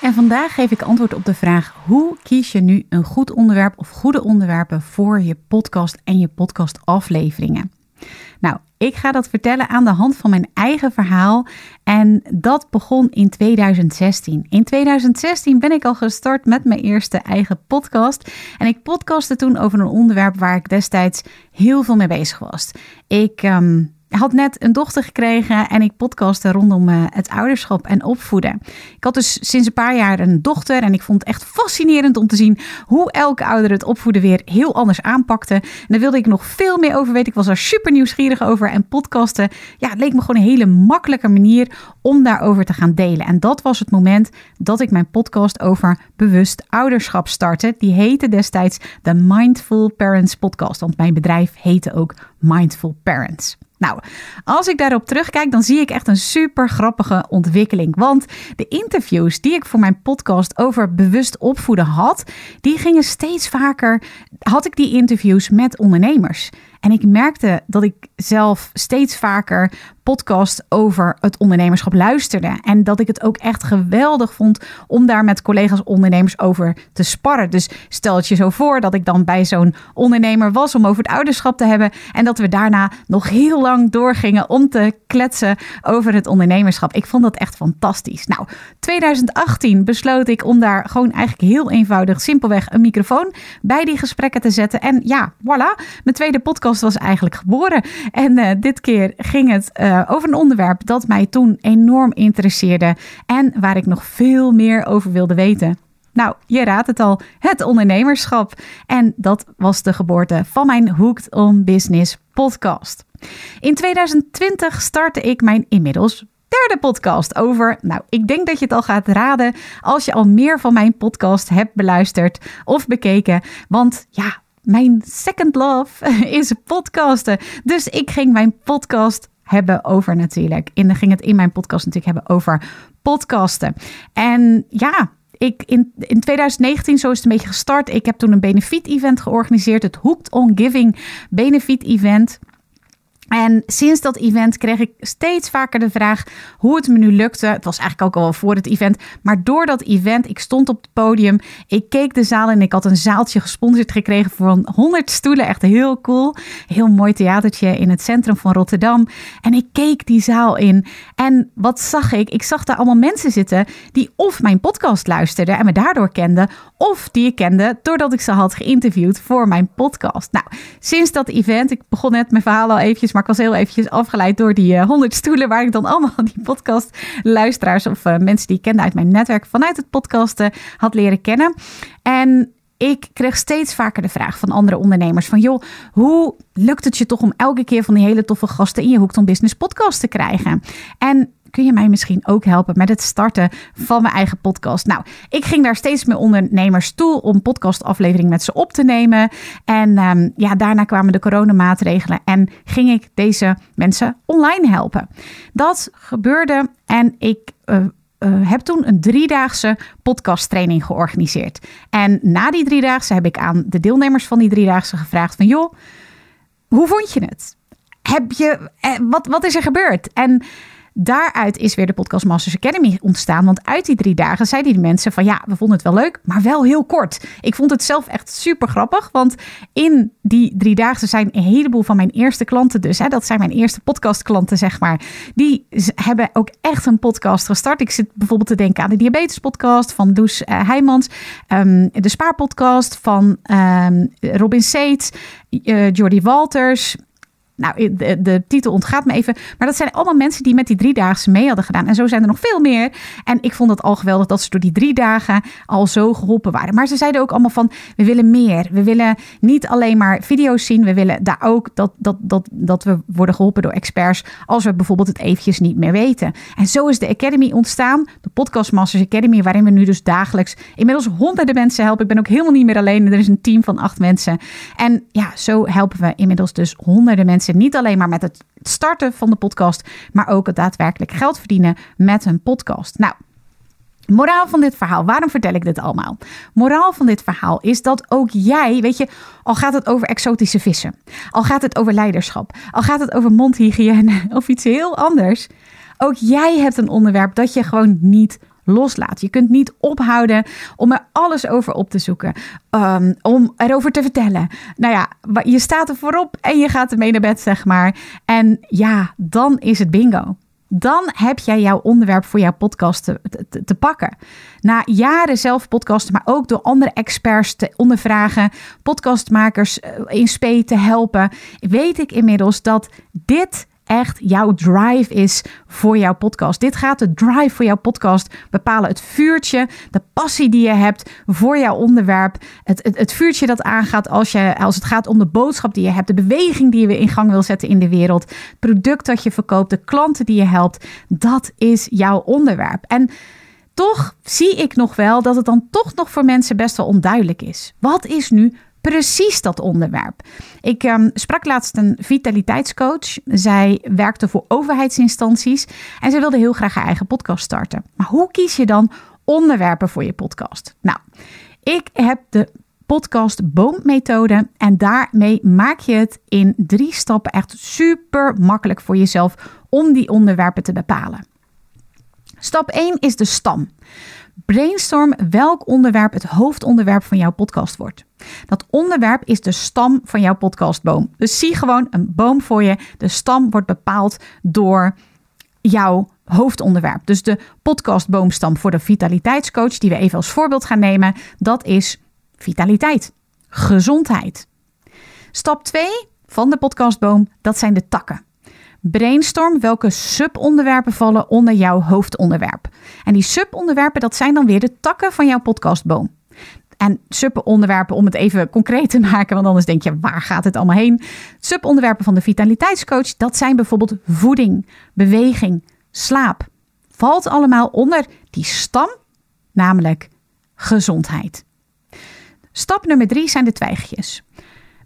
En vandaag geef ik antwoord op de vraag: hoe kies je nu een goed onderwerp of goede onderwerpen voor je podcast en je podcastafleveringen? Nou, ik ga dat vertellen aan de hand van mijn eigen verhaal. En dat begon in 2016. In 2016 ben ik al gestart met mijn eerste eigen podcast. En ik podcastte toen over een onderwerp waar ik destijds heel veel mee bezig was. Ik. Um, had net een dochter gekregen en ik podcastte rondom uh, het ouderschap en opvoeden. Ik had dus sinds een paar jaar een dochter en ik vond het echt fascinerend om te zien hoe elke ouder het opvoeden weer heel anders aanpakte. En daar wilde ik nog veel meer over weten. Ik was er super nieuwsgierig over en podcasten, ja, het leek me gewoon een hele makkelijke manier om daarover te gaan delen. En dat was het moment dat ik mijn podcast over bewust ouderschap startte. Die heette destijds de Mindful Parents Podcast, want mijn bedrijf heette ook Mindful Parents. Nou, als ik daarop terugkijk, dan zie ik echt een super grappige ontwikkeling. Want de interviews die ik voor mijn podcast over bewust opvoeden had, die gingen steeds vaker. Had ik die interviews met ondernemers. En ik merkte dat ik zelf steeds vaker podcast over het ondernemerschap luisterde. En dat ik het ook echt geweldig vond om daar met collega's ondernemers over te sparren. Dus stel je zo voor dat ik dan bij zo'n ondernemer was om over het ouderschap te hebben. En dat we daarna nog heel lang doorgingen om te kletsen over het ondernemerschap. Ik vond dat echt fantastisch. Nou, 2018 besloot ik om daar gewoon eigenlijk heel eenvoudig, simpelweg een microfoon bij die gesprekken te zetten. En ja, voilà, mijn tweede podcast was eigenlijk geboren. En uh, dit keer ging het uh, over een onderwerp dat mij toen enorm interesseerde en waar ik nog veel meer over wilde weten. Nou, je raadt het al, het ondernemerschap. En dat was de geboorte van mijn Hooked on Business podcast. In 2020 startte ik mijn inmiddels derde podcast over. Nou, ik denk dat je het al gaat raden als je al meer van mijn podcast hebt beluisterd of bekeken. Want ja, mijn second love is podcasten. Dus ik ging mijn podcast hebben over natuurlijk. En dan ging het in mijn podcast natuurlijk hebben over podcasten. En ja, ik in, in 2019, zo is het een beetje gestart. Ik heb toen een benefiet-event georganiseerd. Het Hooked on Giving benefiet-event. En sinds dat event kreeg ik steeds vaker de vraag hoe het me nu lukte. Het was eigenlijk ook al voor het event. Maar door dat event, ik stond op het podium. Ik keek de zaal en ik had een zaaltje gesponsord gekregen van 100 stoelen. Echt heel cool. Heel mooi theatertje in het centrum van Rotterdam. En ik keek die zaal in. En wat zag ik? Ik zag daar allemaal mensen zitten die of mijn podcast luisterden en me daardoor kenden. Of die ik kende doordat ik ze had geïnterviewd voor mijn podcast. Nou, sinds dat event, ik begon net mijn verhaal al eventjes maar ik was heel eventjes afgeleid door die uh, 100 stoelen waar ik dan allemaal die podcast luisteraars of uh, mensen die ik kende uit mijn netwerk vanuit het podcasten had leren kennen. En ik kreeg steeds vaker de vraag van andere ondernemers van joh, hoe lukt het je toch om elke keer van die hele toffe gasten in je Hoekton Business podcast te krijgen? En kun je mij misschien ook helpen met het starten van mijn eigen podcast? Nou, ik ging daar steeds meer ondernemers toe om podcastaflevering met ze op te nemen. En um, ja, daarna kwamen de coronamaatregelen en ging ik deze mensen online helpen. Dat gebeurde en ik uh, uh, heb toen een driedaagse podcasttraining georganiseerd. En na die driedaagse heb ik aan de deelnemers van die driedaagse gevraagd van joh, hoe vond je het? Heb je, eh, wat, wat is er gebeurd? En daaruit is weer de Podcast Masters Academy ontstaan. Want uit die drie dagen zeiden die mensen van ja, we vonden het wel leuk, maar wel heel kort. Ik vond het zelf echt super grappig, want in die drie dagen zijn een heleboel van mijn eerste klanten dus, hè, dat zijn mijn eerste podcastklanten zeg maar, die hebben ook echt een podcast gestart. Ik zit bijvoorbeeld te denken aan de diabetes podcast van Does uh, Heijmans, um, de spaarpodcast van um, Robin Seets, uh, Jordi Walters, nou, de, de, titel ontgaat me even. Maar dat zijn allemaal mensen die met die driedaagse mee hadden gedaan. En zo zijn er nog veel meer. En ik vond het al geweldig dat ze door die drie dagen al zo geholpen waren. Maar ze zeiden ook allemaal van, we willen meer. We willen niet alleen maar video's zien. We willen daar ook dat, dat, dat, dat we worden geholpen door experts. Als we bijvoorbeeld het eventjes niet meer weten. En zo is de Academy ontstaan. De Podcast Masters Academy. Waarin we nu dus dagelijks inmiddels honderden mensen helpen. Ik ben ook helemaal niet meer alleen. Er is een team van acht mensen. En ja, zo helpen we inmiddels dus honderden mensen niet alleen maar met het starten van de podcast, maar ook het daadwerkelijk geld verdienen met een podcast. Nou, Moraal van dit verhaal, waarom vertel ik dit allemaal? Moraal van dit verhaal is dat ook jij, weet je, al gaat het over exotische vissen, al gaat het over leiderschap, al gaat het over mondhygiëne of iets heel anders, ook jij hebt een onderwerp dat je gewoon niet loslaat. Je kunt niet ophouden om er alles over op te zoeken, um, om erover te vertellen. Nou ja, je staat er voorop en je gaat ermee naar bed, zeg maar. En ja, dan is het bingo. Dan heb jij jouw onderwerp voor jouw podcast te, te, te, pakken. Na jaren zelf podcasten, maar ook door andere experts te ondervragen, podcastmakers eh, in spe te helpen, weet ik inmiddels dat dit echt jouw drive is voor jouw podcast. Dit gaat de drive voor jouw podcast bepalen. Het vuurtje, de passie die je hebt voor jouw onderwerp. Het, het, vuurtje dat aangaat als, je, als het gaat om de boodschap die je hebt. De beweging die je in gang wil zetten in de wereld. Het product dat je verkoopt. De klanten die je helpt. Dat is jouw onderwerp. En toch zie ik nog wel dat het dan toch nog voor mensen best wel onduidelijk is. Wat is nu precies dat onderwerp. Ik um, sprak laatst een vitaliteitscoach. Zij werkte voor overheidsinstanties en zij wilde heel graag haar eigen podcast starten. Maar hoe kies je dan onderwerpen voor je podcast? Nou, ik heb de podcast boommethode en daarmee maak je het in drie stappen echt super makkelijk voor jezelf om die onderwerpen te bepalen. Stap 1 is de stam. Brainstorm welk onderwerp het hoofdonderwerp van jouw podcast wordt. Dat onderwerp is de stam van jouw podcastboom. Dus zie gewoon een boom voor je. De stam wordt bepaald door jouw hoofdonderwerp. Dus de podcastboomstam voor de vitaliteitscoach, die we even als voorbeeld gaan nemen, dat is vitaliteit, gezondheid. Stap 2 van de podcastboom, dat zijn de takken. Brainstorm welke subonderwerpen vallen onder jouw hoofdonderwerp. En die subonderwerpen, dat zijn dan weer de takken van jouw podcastboom. En subonderwerpen, om het even concreet te maken, want anders denk je, waar gaat het allemaal heen? Subonderwerpen van de vitaliteitscoach, dat zijn bijvoorbeeld voeding, beweging, slaap. Valt allemaal onder die stam, namelijk gezondheid. Stap nummer drie zijn de twijgjes.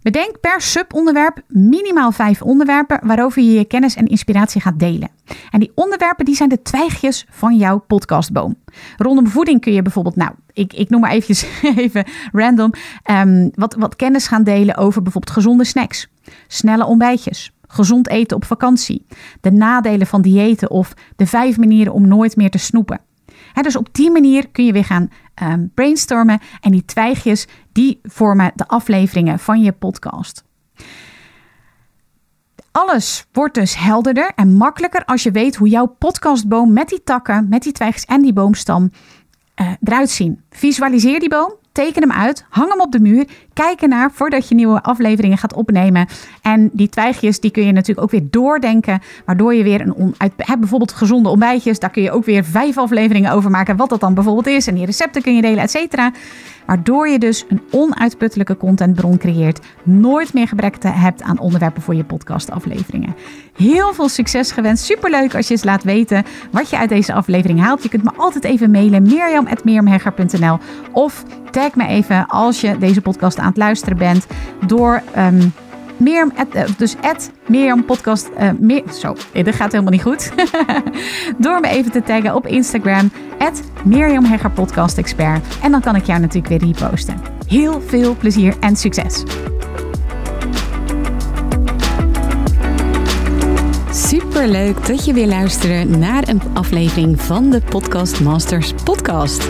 Bedenk per subonderwerp minimaal vijf onderwerpen waarover je je kennis en inspiratie gaat delen. En die onderwerpen die zijn de twijgjes van jouw podcastboom. Rondom voeding kun je bijvoorbeeld, nou, ik, ik noem maar eventjes even random, um, wat, wat kennis gaan delen over bijvoorbeeld gezonde snacks, snelle ontbijtjes, gezond eten op vakantie, de nadelen van diëten of de vijf manieren om nooit meer te snoepen dus op die manier kun je weer gaan um, brainstormen en die twijgjes die vormen de afleveringen van je podcast. Alles wordt dus helderder en makkelijker als je weet hoe jouw podcastboom met die takken, met die twijgjes en die boomstam uh, eruit zien. Visualiseer die boom, teken hem uit, hang hem op de muur, kijken naar voordat je nieuwe afleveringen gaat opnemen. En die twijgjes die kun je natuurlijk ook weer doordenken, waardoor je weer een on, uit, bijvoorbeeld gezonde ontbijtjes, daar kun je ook weer vijf afleveringen over maken, wat dat dan bijvoorbeeld is. En die recepten kun je delen, et cetera. Waardoor je dus een onuitputtelijke contentbron creëert. Nooit meer gebrek hebt aan onderwerpen voor je podcastafleveringen. Heel veel succes gewenst. Superleuk als je eens laat weten wat je uit deze aflevering haalt. Je kunt me altijd even mailen. mirjam.mirjamhegger.nl Of tag me even als je deze podcast aan het luisteren bent. Door... Um, Mirjam, eh, dus at Mirjam podcast. Uh, meer, zo, dit gaat helemaal niet goed. Door me even te taggen op Instagram. At Mirjam Hegger podcast expert. En dan kan ik jou natuurlijk weer reposten. Heel veel plezier en succes. Super leuk dat je weer luistert naar een aflevering van de Podcast Masters podcast.